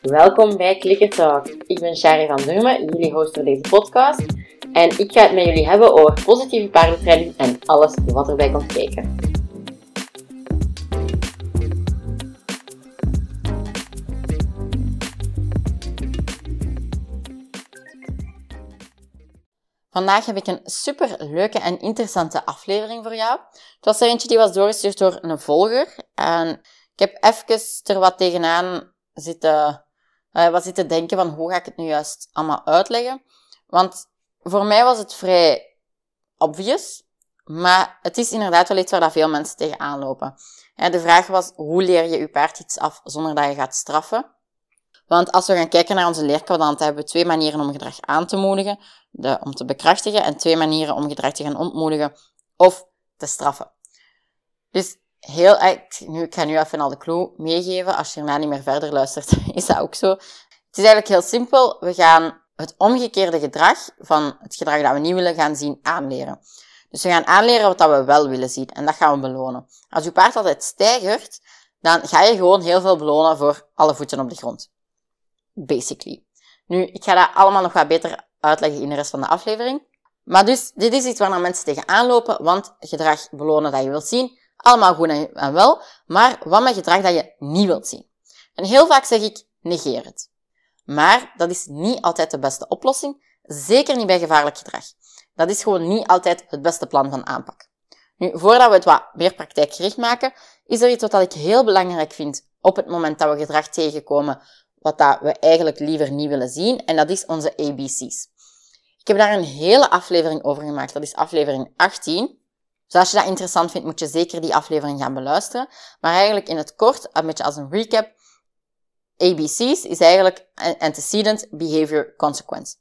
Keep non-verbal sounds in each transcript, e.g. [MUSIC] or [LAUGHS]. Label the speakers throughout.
Speaker 1: Welkom bij Clicker Talk. Ik ben Shari van Durmen, jullie host voor deze podcast. En ik ga het met jullie hebben over positieve paardentraining en alles wat erbij komt kijken. Vandaag heb ik een super leuke en interessante aflevering voor jou. Het was eentje die was doorgestuurd door een volger. En ik heb even er wat tegenaan zitten, uh, wat zitten denken van hoe ga ik het nu juist allemaal uitleggen. Want voor mij was het vrij obvious. Maar het is inderdaad wel iets waar dat veel mensen tegenaan lopen. De vraag was, hoe leer je je paard iets af zonder dat je gaat straffen? Want als we gaan kijken naar onze leerkwadant, hebben we twee manieren om gedrag aan te moedigen. De, om te bekrachtigen en twee manieren om gedrag te gaan ontmoedigen of te straffen. Dus heel, nu, ik ga nu even al de clue meegeven. Als je erna niet meer verder luistert, [LAUGHS] is dat ook zo. Het is eigenlijk heel simpel. We gaan het omgekeerde gedrag van het gedrag dat we niet willen gaan zien aanleren. Dus we gaan aanleren wat we wel willen zien en dat gaan we belonen. Als je paard altijd stijgert, dan ga je gewoon heel veel belonen voor alle voeten op de grond basically. Nu, ik ga dat allemaal nog wat beter uitleggen in de rest van de aflevering. Maar dus, dit is iets waar mensen tegenaan lopen, want gedrag belonen dat je wilt zien, allemaal goed en wel, maar wat met gedrag dat je niet wilt zien? En heel vaak zeg ik, negeer het. Maar dat is niet altijd de beste oplossing, zeker niet bij gevaarlijk gedrag. Dat is gewoon niet altijd het beste plan van aanpak. Nu, voordat we het wat meer praktijkgericht maken, is er iets wat ik heel belangrijk vind op het moment dat we gedrag tegenkomen wat dat we eigenlijk liever niet willen zien. En dat is onze ABC's. Ik heb daar een hele aflevering over gemaakt. Dat is aflevering 18. Dus als je dat interessant vindt, moet je zeker die aflevering gaan beluisteren. Maar eigenlijk in het kort, een beetje als een recap. ABC's is eigenlijk antecedent, behavior, consequence.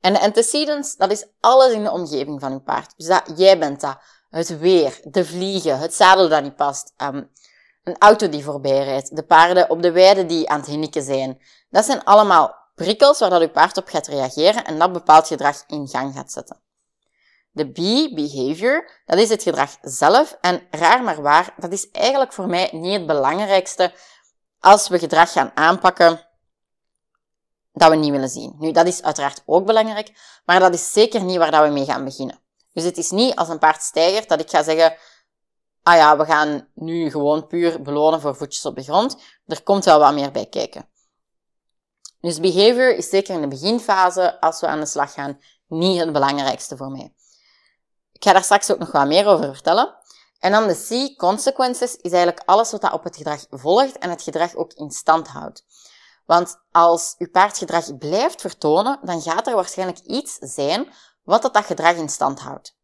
Speaker 1: En de antecedents, dat is alles in de omgeving van je paard. Dus dat, jij bent dat. Het weer, de vliegen, het zadel dat niet past, um, een auto die voorbij rijdt, de paarden op de weide die aan het hinniken zijn. Dat zijn allemaal prikkels waar dat uw paard op gaat reageren en dat bepaald gedrag in gang gaat zetten. De B, behavior, dat is het gedrag zelf en raar maar waar, dat is eigenlijk voor mij niet het belangrijkste als we gedrag gaan aanpakken dat we niet willen zien. Nu, dat is uiteraard ook belangrijk, maar dat is zeker niet waar dat we mee gaan beginnen. Dus het is niet als een paard stijgert dat ik ga zeggen, ah ja, we gaan nu gewoon puur belonen voor voetjes op de grond. Er komt wel wat meer bij kijken. Dus behavior is zeker in de beginfase, als we aan de slag gaan, niet het belangrijkste voor mij. Ik ga daar straks ook nog wat meer over vertellen. En dan de C, consequences, is eigenlijk alles wat dat op het gedrag volgt en het gedrag ook in stand houdt. Want als uw paard gedrag blijft vertonen, dan gaat er waarschijnlijk iets zijn wat dat, gedrag in stand houdt.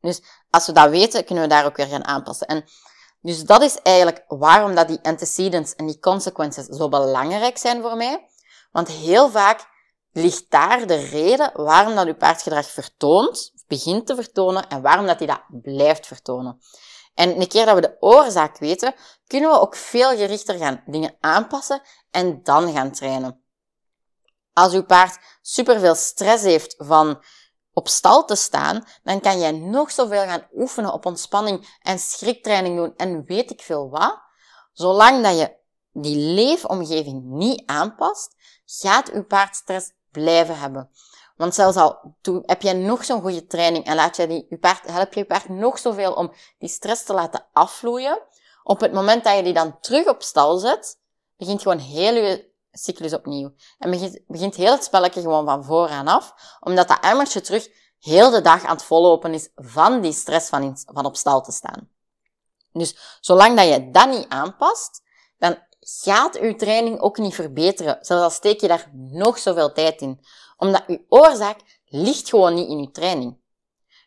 Speaker 1: Dus als we dat weten, kunnen we daar ook weer gaan aanpassen. En dus dat is eigenlijk waarom dat die antecedents en die consequences zo belangrijk zijn voor mij. Want heel vaak ligt daar de reden waarom dat uw paardgedrag vertoont, begint te vertonen, en waarom dat hij dat blijft vertonen. En een keer dat we de oorzaak weten, kunnen we ook veel gerichter gaan dingen aanpassen en dan gaan trainen. Als uw paard superveel stress heeft van op stal te staan, dan kan jij nog zoveel gaan oefenen op ontspanning en schriktraining doen en weet ik veel wat. Zolang dat je die leefomgeving niet aanpast, gaat je paard stress blijven hebben. Want zelfs al heb je nog zo'n goede training en laat je die, je paard, help je je paard nog zoveel om die stress te laten afvloeien, op het moment dat je die dan terug op stal zet, begint gewoon heel je cyclus opnieuw. En begint, begint heel het spelletje gewoon van vooraan af, omdat dat emmertje terug heel de dag aan het vollopen is van die stress van, van op stal te staan. Dus zolang dat je dat niet aanpast, dan gaat uw training ook niet verbeteren. Zelfs al steek je daar nog zoveel tijd in. Omdat uw oorzaak ligt gewoon niet in uw training.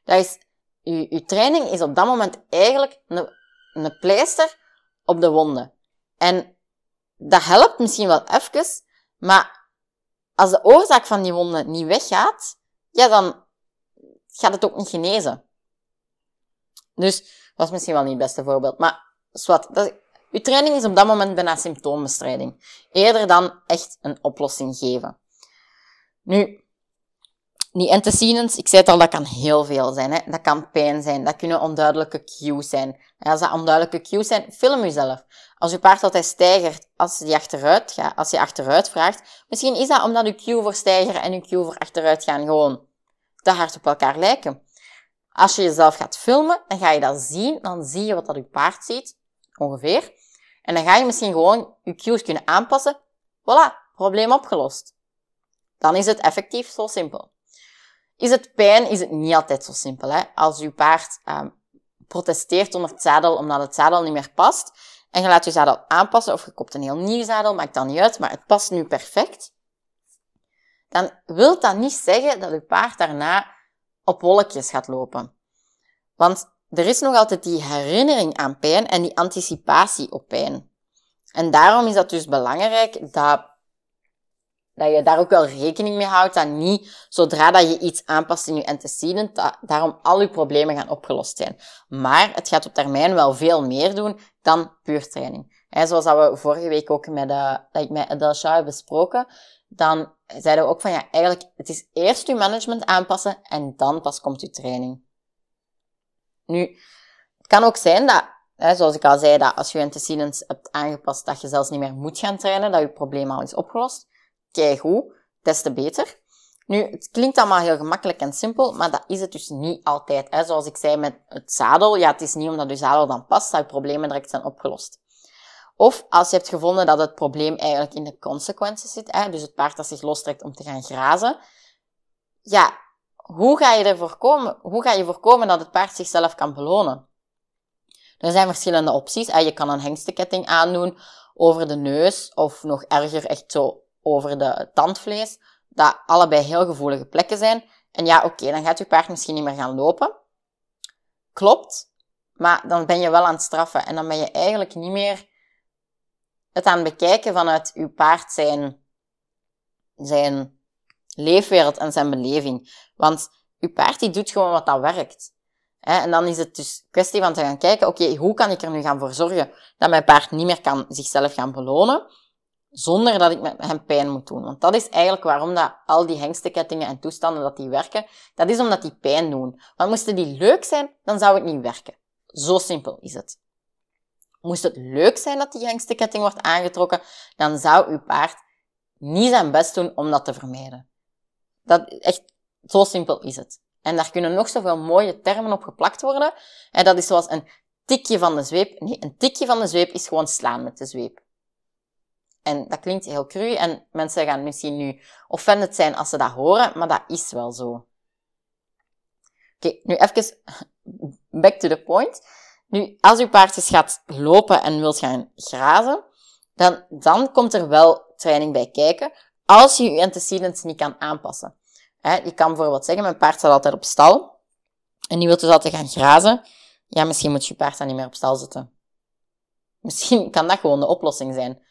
Speaker 1: Dat is, uw, training is op dat moment eigenlijk een, een pleister op de wonden. En dat helpt misschien wel even, maar als de oorzaak van die wonde niet weggaat, ja, dan gaat het ook niet genezen. Dus, was misschien wel niet het beste voorbeeld, maar zwart, dat, uw training is op dat moment bijna symptoombestrijding. Eerder dan echt een oplossing geven. Nu, die antecedents, ik zei het al, dat kan heel veel zijn. Hè? Dat kan pijn zijn, dat kunnen onduidelijke cues zijn. Als dat onduidelijke cues zijn, film jezelf. Als je paard altijd stijgert, als je achteruit als je achteruit vraagt, misschien is dat omdat je cue voor stijgeren en je cue voor achteruit gaan gewoon te hard op elkaar lijken. Als je jezelf gaat filmen, dan ga je dat zien, dan zie je wat dat je paard ziet, ongeveer. En dan ga je misschien gewoon je cues kunnen aanpassen. Voilà, probleem opgelost. Dan is het effectief zo simpel. Is het pijn, is het niet altijd zo simpel. Hè? Als je paard um, protesteert onder het zadel omdat het zadel niet meer past, en je laat je zadel aanpassen, of je koopt een heel nieuw zadel, maakt dat niet uit, maar het past nu perfect, dan wil dat niet zeggen dat je paard daarna op wolkjes gaat lopen. Want er is nog altijd die herinnering aan pijn en die anticipatie op pijn. En daarom is dat dus belangrijk dat dat je daar ook wel rekening mee houdt, dat niet zodra dat je iets aanpast in je antecedent, daarom al je problemen gaan opgelost zijn. Maar het gaat op termijn wel veel meer doen dan puur training. He, zoals dat we vorige week ook met, uh, dat ik met Adelsha heb besproken, dan zeiden we ook van ja, eigenlijk, het is eerst je management aanpassen en dan pas komt je training. Nu, het kan ook zijn dat, hè, zoals ik al zei, dat als je antecedents hebt aangepast, dat je zelfs niet meer moet gaan trainen, dat je probleem al is opgelost keigoed, des te beter. Nu, het klinkt allemaal heel gemakkelijk en simpel, maar dat is het dus niet altijd. Hè. Zoals ik zei met het zadel, ja, het is niet omdat je zadel dan past, dat je problemen direct zijn opgelost. Of als je hebt gevonden dat het probleem eigenlijk in de consequenties zit, hè, dus het paard dat zich lostrekt om te gaan grazen, ja, hoe ga je ervoor komen, hoe ga je voorkomen dat het paard zichzelf kan belonen? Er zijn verschillende opties. Je kan een hengstenketting aandoen over de neus, of nog erger, echt zo over de tandvlees, dat allebei heel gevoelige plekken zijn. En ja, oké, dan gaat je paard misschien niet meer gaan lopen. Klopt, maar dan ben je wel aan het straffen en dan ben je eigenlijk niet meer het aan het bekijken vanuit je paard zijn, zijn leefwereld en zijn beleving. Want je paard die doet gewoon wat dat werkt. En dan is het dus kwestie van te gaan kijken, oké, hoe kan ik er nu gaan voor zorgen dat mijn paard niet meer kan zichzelf gaan belonen? Zonder dat ik met hem pijn moet doen. Want dat is eigenlijk waarom dat al die hengstekettingen en toestanden dat die werken. Dat is omdat die pijn doen. Want moesten die leuk zijn, dan zou het niet werken. Zo simpel is het. Moest het leuk zijn dat die hengsteketting wordt aangetrokken, dan zou uw paard niet zijn best doen om dat te vermijden. Dat, echt, zo simpel is het. En daar kunnen nog zoveel mooie termen op geplakt worden. En dat is zoals een tikje van de zweep. Nee, een tikje van de zweep is gewoon slaan met de zweep. En dat klinkt heel cru en mensen gaan misschien nu offended zijn als ze dat horen, maar dat is wel zo. Oké, nu even [LAUGHS] back to the point. Nu, als uw paard eens gaat lopen en wilt gaan grazen, dan, dan komt er wel training bij kijken, als je je antecedents niet kan aanpassen. je kan bijvoorbeeld zeggen, mijn paard staat altijd op stal, en die wilt dus altijd gaan grazen. Ja, misschien moet je paard dan niet meer op stal zetten. Misschien kan dat gewoon de oplossing zijn.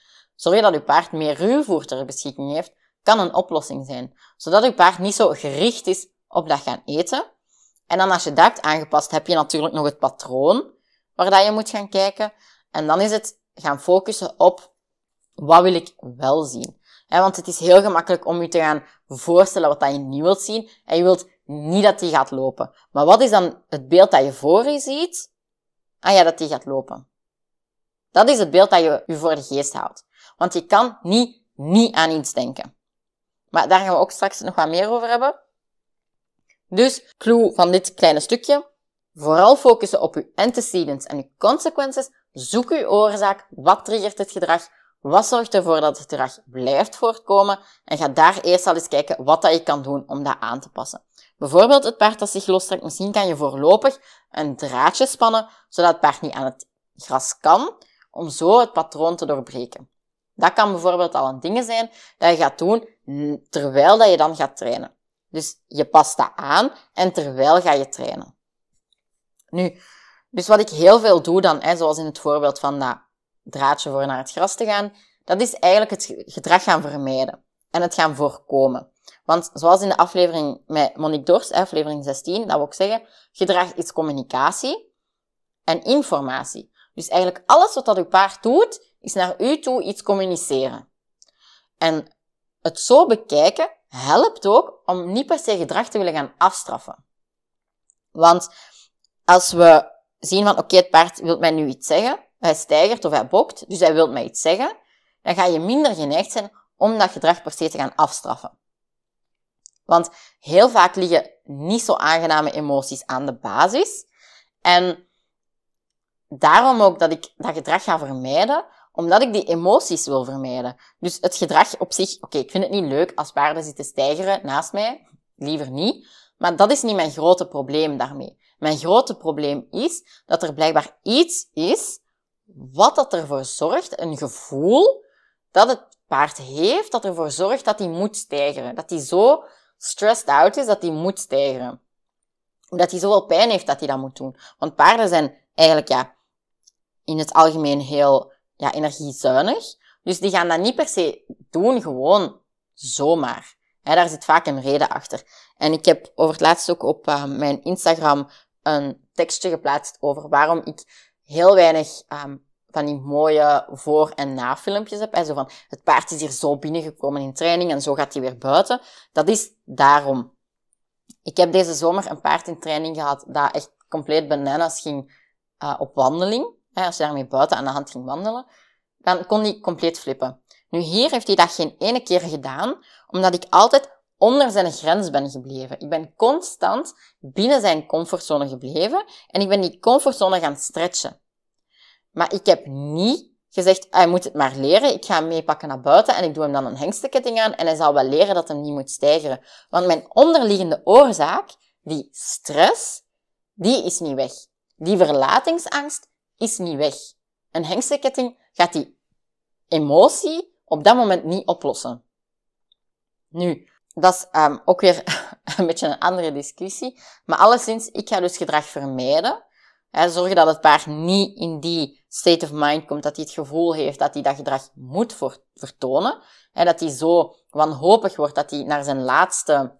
Speaker 1: Zorg dat uw paard meer ruwvoer ter beschikking heeft, kan een oplossing zijn. Zodat uw paard niet zo gericht is op dat gaan eten. En dan als je dat hebt aangepast, heb je natuurlijk nog het patroon waar dat je moet gaan kijken. En dan is het gaan focussen op wat wil ik wel zien. want het is heel gemakkelijk om je te gaan voorstellen wat dat je niet wilt zien. En je wilt niet dat die gaat lopen. Maar wat is dan het beeld dat je voor je ziet? Ah ja, dat die gaat lopen. Dat is het beeld dat je je voor de geest houdt. Want je kan niet niet aan iets denken. Maar daar gaan we ook straks nog wat meer over hebben. Dus, clue van dit kleine stukje. Vooral focussen op je antecedents en je consequences. Zoek je oorzaak. Wat triggert het gedrag? Wat zorgt ervoor dat het gedrag blijft voortkomen? En ga daar eerst al eens kijken wat dat je kan doen om dat aan te passen. Bijvoorbeeld het paard dat zich lostrekt. Misschien kan je voorlopig een draadje spannen, zodat het paard niet aan het gras kan, om zo het patroon te doorbreken. Dat kan bijvoorbeeld al een ding zijn dat je gaat doen terwijl dat je dan gaat trainen. Dus je past dat aan en terwijl ga je trainen. Nu, dus wat ik heel veel doe dan, hè, zoals in het voorbeeld van dat draadje voor naar het gras te gaan, dat is eigenlijk het gedrag gaan vermijden en het gaan voorkomen. Want zoals in de aflevering met Monique Dors, aflevering 16, dat wil ik zeggen, gedrag is communicatie en informatie. Dus eigenlijk alles wat dat uw paard doet, is naar u toe iets communiceren. En het zo bekijken helpt ook om niet per se gedrag te willen gaan afstraffen. Want als we zien van, oké, het paard wil mij nu iets zeggen, hij stijgert of hij bokt, dus hij wil mij iets zeggen, dan ga je minder geneigd zijn om dat gedrag per se te gaan afstraffen. Want heel vaak liggen niet zo aangename emoties aan de basis. En daarom ook dat ik dat gedrag ga vermijden, omdat ik die emoties wil vermijden. Dus het gedrag op zich, oké, ik vind het niet leuk als paarden zitten stijgeren naast mij, liever niet. Maar dat is niet mijn grote probleem daarmee. Mijn grote probleem is dat er blijkbaar iets is wat dat ervoor zorgt, een gevoel dat het paard heeft, dat ervoor zorgt dat hij moet stijgeren. Dat hij zo stressed out is dat hij moet stijgeren. Dat hij zoveel pijn heeft dat hij dat moet doen. Want paarden zijn eigenlijk, ja, in het algemeen heel ja, energiezuinig. Dus die gaan dat niet per se doen, gewoon zomaar. Daar zit vaak een reden achter. En ik heb over het laatst ook op uh, mijn Instagram een tekstje geplaatst over waarom ik heel weinig um, van die mooie voor- en na-filmpjes heb. He, zo van, het paard is hier zo binnengekomen in training en zo gaat hij weer buiten. Dat is daarom. Ik heb deze zomer een paard in training gehad dat echt compleet bananas ging uh, op wandeling. Als je daarmee buiten aan de hand ging wandelen, dan kon hij compleet flippen. Nu, hier heeft hij dat geen ene keer gedaan, omdat ik altijd onder zijn grens ben gebleven. Ik ben constant binnen zijn comfortzone gebleven en ik ben die comfortzone gaan stretchen. Maar ik heb niet gezegd, hij moet het maar leren, ik ga hem meepakken naar buiten en ik doe hem dan een hengstenketting aan en hij zal wel leren dat hij niet moet stijgeren. Want mijn onderliggende oorzaak, die stress, die is niet weg. Die verlatingsangst is niet weg. Een hengstenketting gaat die emotie op dat moment niet oplossen. Nu, dat is um, ook weer [LAUGHS] een beetje een andere discussie. Maar alleszins, ik ga dus gedrag vermijden. Hè, zorgen dat het paard niet in die state of mind komt, dat hij het gevoel heeft dat hij dat gedrag moet vertonen. Hè, dat hij zo wanhopig wordt dat hij naar zijn laatste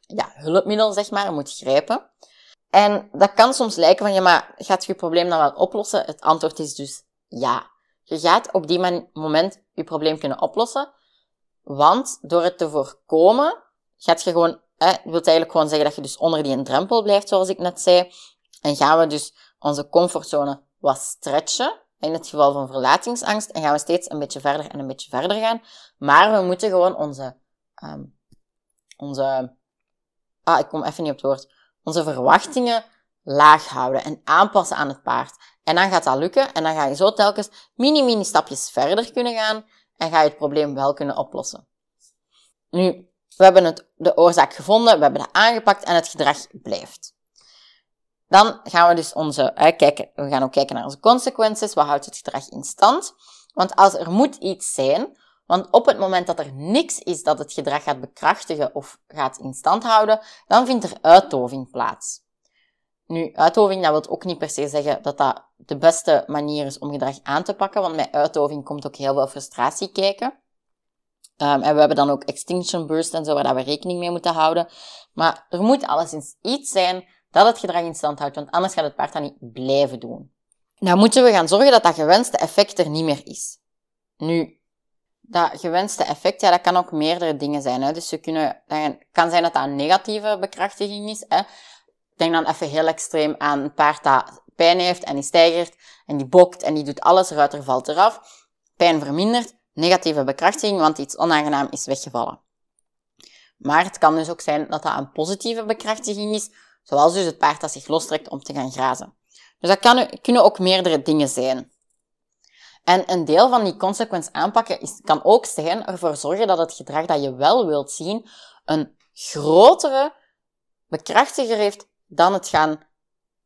Speaker 1: ja, hulpmiddel, zeg maar, moet grijpen. En dat kan soms lijken van, ja, maar gaat je probleem dan wel oplossen? Het antwoord is dus ja. Je gaat op die moment je probleem kunnen oplossen, want door het te voorkomen, gaat je gewoon, eh, wilt eigenlijk gewoon zeggen dat je dus onder die drempel blijft, zoals ik net zei. En gaan we dus onze comfortzone wat stretchen, in het geval van verlatingsangst, en gaan we steeds een beetje verder en een beetje verder gaan. Maar we moeten gewoon onze, um, onze, ah, ik kom even niet op het woord, onze verwachtingen laag houden en aanpassen aan het paard. En dan gaat dat lukken en dan ga je zo telkens mini-mini stapjes verder kunnen gaan en ga je het probleem wel kunnen oplossen. Nu, we hebben het, de oorzaak gevonden, we hebben dat aangepakt en het gedrag blijft. Dan gaan we dus onze, kijken, we gaan ook kijken naar onze consequenties. Wat houdt het gedrag in stand? Want als er moet iets zijn, want op het moment dat er niks is dat het gedrag gaat bekrachtigen of gaat in stand houden, dan vindt er uitdoving plaats. Nu, uitdoving, dat wil ook niet per se zeggen dat dat de beste manier is om gedrag aan te pakken, want met uitdoving komt ook heel veel frustratie kijken. Um, en we hebben dan ook extinction burst en zo, waar we rekening mee moeten houden. Maar er moet alleszins iets zijn dat het gedrag in stand houdt, want anders gaat het paard dat niet blijven doen. Dan moeten we gaan zorgen dat dat gewenste effect er niet meer is. Nu, dat gewenste effect, ja, dat kan ook meerdere dingen zijn. Hè. Dus we kunnen, kan zijn dat dat een negatieve bekrachtiging is. Hè. Denk dan even heel extreem aan een paard dat pijn heeft en die stijgert en die bokt en die doet alles, ruiter valt eraf. Pijn vermindert, negatieve bekrachtiging, want iets onaangenaam is weggevallen. Maar het kan dus ook zijn dat dat een positieve bekrachtiging is, zoals dus het paard dat zich lostrekt om te gaan grazen. Dus dat kan, kunnen ook meerdere dingen zijn. En een deel van die consequence aanpakken is, kan ook zijn ervoor zorgen dat het gedrag dat je wel wilt zien een grotere bekrachtiger heeft dan het gaan,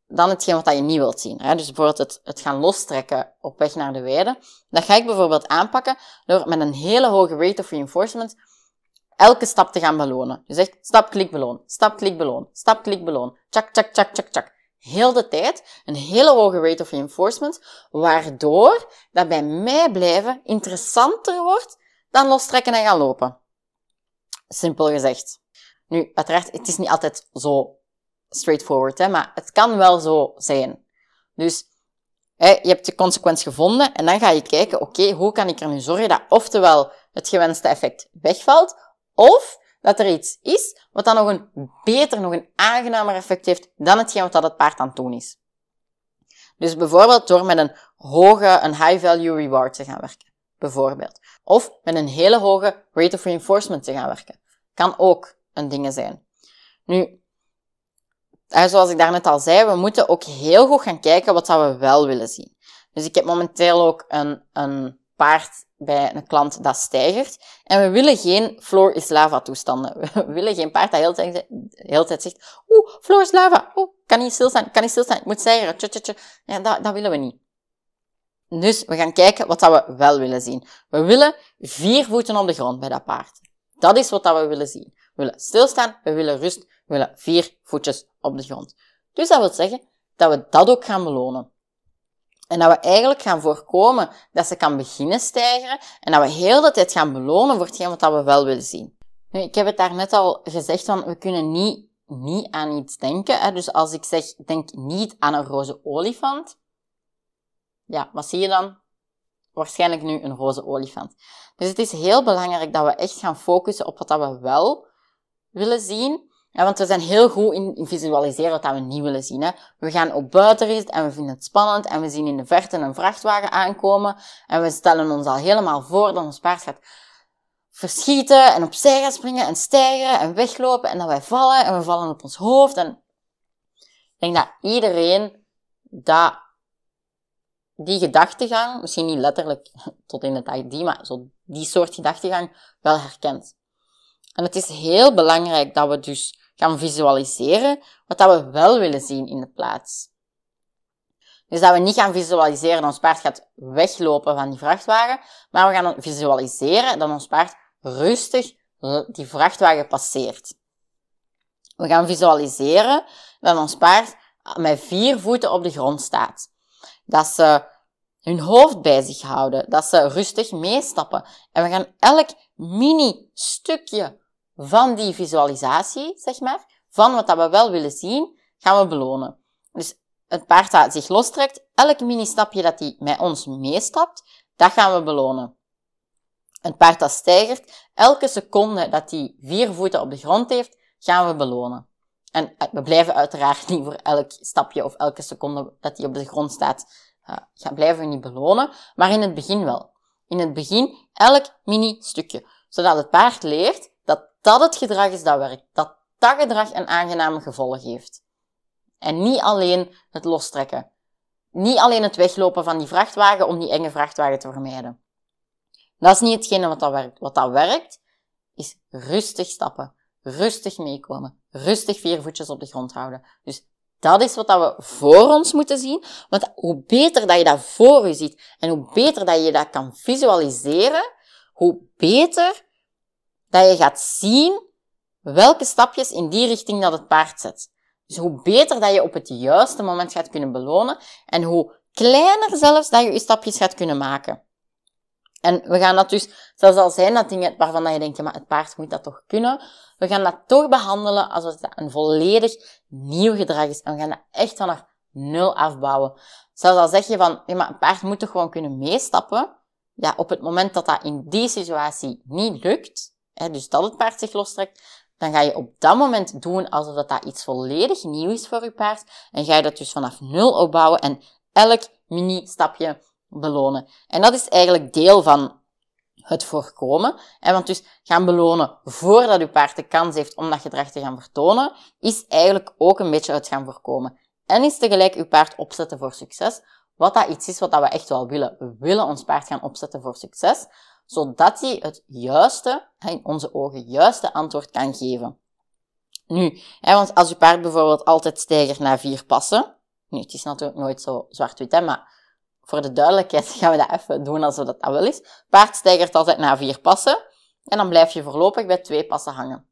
Speaker 1: dan hetgeen wat je niet wilt zien. Hè? Dus bijvoorbeeld het, het gaan lostrekken op weg naar de weide. Dat ga ik bijvoorbeeld aanpakken door met een hele hoge rate of reinforcement elke stap te gaan belonen. Dus echt stap, klik, beloon, stap, klik, beloon, stap, klik, beloon, chak, chak, chak, chak, chak. Heel de tijd een hele hoge rate of reinforcement, waardoor dat bij mij blijven interessanter wordt dan lostrekken en gaan lopen. Simpel gezegd. Nu, uiteraard, het is niet altijd zo straightforward, hè, maar het kan wel zo zijn. Dus hè, je hebt de consequentie gevonden en dan ga je kijken, oké, hoe kan ik er nu zorgen dat oftewel het gewenste effect wegvalt, Of dat er iets is wat dan nog een beter, nog een aangenamer effect heeft dan hetgeen wat dat het paard aan het doen is. Dus bijvoorbeeld door met een hoge, een high value reward te gaan werken. Bijvoorbeeld. Of met een hele hoge rate of reinforcement te gaan werken. Kan ook een ding zijn. Nu, zoals ik daarnet al zei, we moeten ook heel goed gaan kijken wat we wel willen zien. Dus ik heb momenteel ook een, een paard bij een klant dat stijgt. En we willen geen floor is lava toestanden. [LAUGHS] We willen geen paard dat de hele tijd, hele tijd zegt, oeh, floor is lava, oeh, kan niet stilstaan, kan niet stilstaan, ik moet stijgen, tje, tje, tje. Ja, dat, dat willen we niet. Dus we gaan kijken wat dat we wel willen zien. We willen vier voeten op de grond bij dat paard. Dat is wat dat we willen zien. We willen stilstaan, we willen rust, we willen vier voetjes op de grond. Dus dat wil zeggen dat we dat ook gaan belonen. En dat we eigenlijk gaan voorkomen dat ze kan beginnen stijgen en dat we heel de tijd gaan belonen voor hetgeen wat we wel willen zien. Nu, ik heb het daar net al gezegd van, we kunnen niet, niet aan iets denken. Hè? Dus als ik zeg, denk niet aan een roze olifant. Ja, wat zie je dan? Waarschijnlijk nu een roze olifant. Dus het is heel belangrijk dat we echt gaan focussen op wat we wel willen zien. Ja, want we zijn heel goed in, visualiseren wat we niet willen zien. Hè. We gaan op buitenrit en we vinden het spannend en we zien in de verte een vrachtwagen aankomen en we stellen ons al helemaal voor dat ons paard gaat verschieten en opzij gaat springen en stijgen en weglopen en dat wij vallen en we vallen op ons hoofd. En ik denk dat iedereen dat, die gedachtegang, misschien niet letterlijk [LAUGHS] tot in het ID, maar zo die soort gedachtegang wel herkent. En het is heel belangrijk dat we dus gaan visualiseren wat dat we wel willen zien in de plaats. Dus dat we niet gaan visualiseren dat ons paard gaat weglopen van die vrachtwagen, maar we gaan visualiseren dat ons paard rustig die vrachtwagen passeert. We gaan visualiseren dat ons paard met vier voeten op de grond staat. Dat ze hun hoofd bij zich houden, dat ze rustig meestappen. En we gaan elk mini stukje van die visualisatie, zeg maar, van wat dat we wel willen zien, gaan we belonen. Dus het paard dat zich lostrekt, elk mini-stapje dat hij met ons meestapt, dat gaan we belonen. Een paard dat stijgt, elke seconde dat hij vier voeten op de grond heeft, gaan we belonen. En eh, we blijven uiteraard niet voor elk stapje of elke seconde dat hij op de grond staat, uh, gaan blijven we niet belonen, maar in het begin wel. In het begin elk mini-stukje, zodat het paard leert dat het gedrag is dat werkt. Dat dat gedrag een aangename gevolg heeft. En niet alleen het lostrekken. Niet alleen het weglopen van die vrachtwagen om die enge vrachtwagen te vermijden. Dat is niet hetgene wat dat werkt. Wat dat werkt, is rustig stappen. Rustig meekomen. Rustig vier voetjes op de grond houden. Dus dat is wat dat we voor ons moeten zien. Want hoe beter dat je dat voor je ziet en hoe beter dat je dat kan visualiseren, hoe beter dat je gaat zien welke stapjes in die richting dat het paard zet. Dus hoe beter dat je op het juiste moment gaat kunnen belonen en hoe kleiner zelfs dat je je stapjes gaat kunnen maken. En we gaan dat dus, zelfs al zijn dat dingen waarvan dat je denkt, maar het paard moet dat toch kunnen, we gaan dat toch behandelen alsof het een volledig nieuw gedrag is. En we gaan dat echt vanaf nul afbouwen. Zelfs al zeg je van, ja, maar een paard moet toch gewoon kunnen meestappen. Ja, op het moment dat dat in die situatie niet lukt, dus dat het paard zich lostrekt, dan ga je op dat moment doen alsof dat, dat iets volledig nieuw is voor je paard. En ga je dat dus vanaf nul opbouwen en elk mini-stapje belonen. En dat is eigenlijk deel van het voorkomen. En want dus gaan belonen voordat je paard de kans heeft om dat gedrag te gaan vertonen, is eigenlijk ook een beetje het gaan voorkomen. En is tegelijk je paard opzetten voor succes. Wat dat iets is wat dat we echt wel willen. We willen ons paard gaan opzetten voor succes zodat hij het juiste, in onze ogen, juiste antwoord kan geven. Nu, want als je paard bijvoorbeeld altijd stijgt naar vier passen, nu, het is natuurlijk nooit zo zwart-wit, hè, maar voor de duidelijkheid [LAUGHS] gaan we dat even doen alsof dat, dat wel is. Paard stijgt altijd na vier passen, en dan blijf je voorlopig bij twee passen hangen.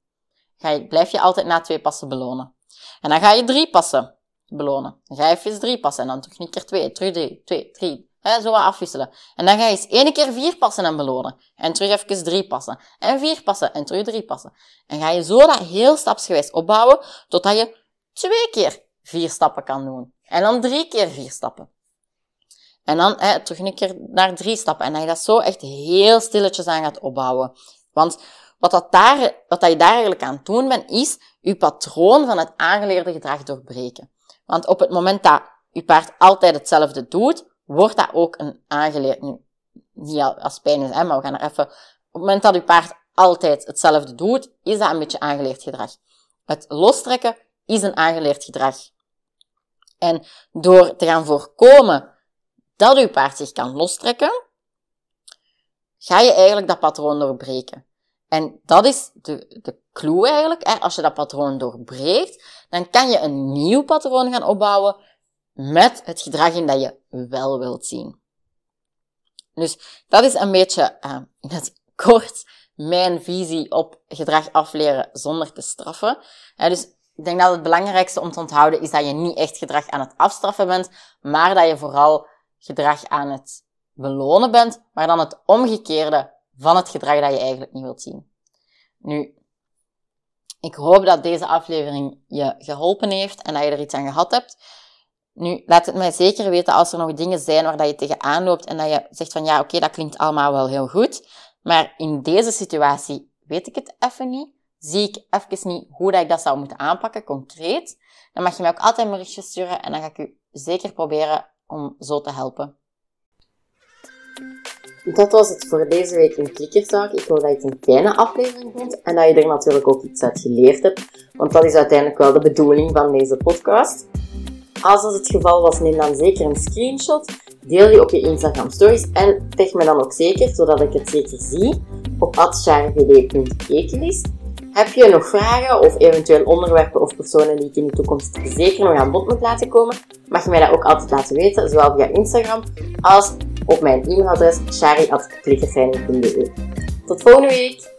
Speaker 1: Ga je, blijf je altijd na twee passen belonen. En dan ga je drie passen belonen. Dan ga je even drie passen, en dan terug een keer twee, terug drie, twee, drie, Zo wat afwisselen. En dan ga je eens één keer vier passen en belonen. En terug even drie passen. En vier passen en terug drie passen. En ga je zo dat heel stapsgewijs opbouwen, totdat je twee keer vier stappen kan doen. En dan drie keer vier stappen. En dan he, terug een keer naar drie stappen. En dat je dat zo echt heel stilletjes aan gaat opbouwen. Want wat, dat daar, wat dat je daar eigenlijk aan het doen bent, is je patroon van het aangeleerde gedrag doorbreken. Want op het moment dat je paard altijd hetzelfde doet, wordt dat ook een aangeleerd, niet als pijn is, hè, maar we gaan er even, op het moment dat je paard altijd hetzelfde doet, is dat een beetje aangeleerd gedrag. Het lostrekken is een aangeleerd gedrag. En door te gaan voorkomen dat uw paard zich kan lostrekken, ga je eigenlijk dat patroon doorbreken. En dat is de, de clue eigenlijk. Als je dat patroon doorbreekt, dan kan je een nieuw patroon gaan opbouwen met het gedrag in dat je wel wilt zien. Dus dat is een beetje uh, in het [LAUGHS] kort mijn visie op gedrag afleren zonder te straffen. dus ik denk dat het belangrijkste om te onthouden is dat je niet echt gedrag aan het afstraffen bent, maar dat je vooral gedrag aan het belonen bent, maar dan het omgekeerde van het gedrag dat je eigenlijk niet wilt zien. Nu, ik hoop dat deze aflevering je geholpen heeft en dat je er iets aan gehad hebt. Nu, laat het mij zeker weten als er nog dingen zijn waar dat je tegenaan loopt en dat je zegt van ja, oké, dat klinkt allemaal wel heel goed, maar in deze situatie weet ik het even niet, zie ik even niet hoe dat ik dat zou moeten aanpakken, concreet, dan mag je mij ook altijd een berichtje sturen en dan ga ik u zeker proberen om zo te helpen. Dat was het voor deze week in Klikkerzaak. Ik hoop dat je het een kleine aflevering vond en dat je er natuurlijk ook iets uit geleerd hebt, want dat is uiteindelijk wel de bedoeling van deze podcast. Als dat het geval was, neem dan zeker een screenshot, deel die op je Instagram stories en tag me dan ook zeker, zodat ik het zeker zie, op atchargd.ekelis. Heb je nog vragen of eventueel onderwerpen of personen die ik in de toekomst zeker nog aan bod moet laten komen, mag je mij dat ook altijd laten weten, zowel via Instagram als op mijn e-mailadres shari.klikkerfijn.be. Tot volgende week!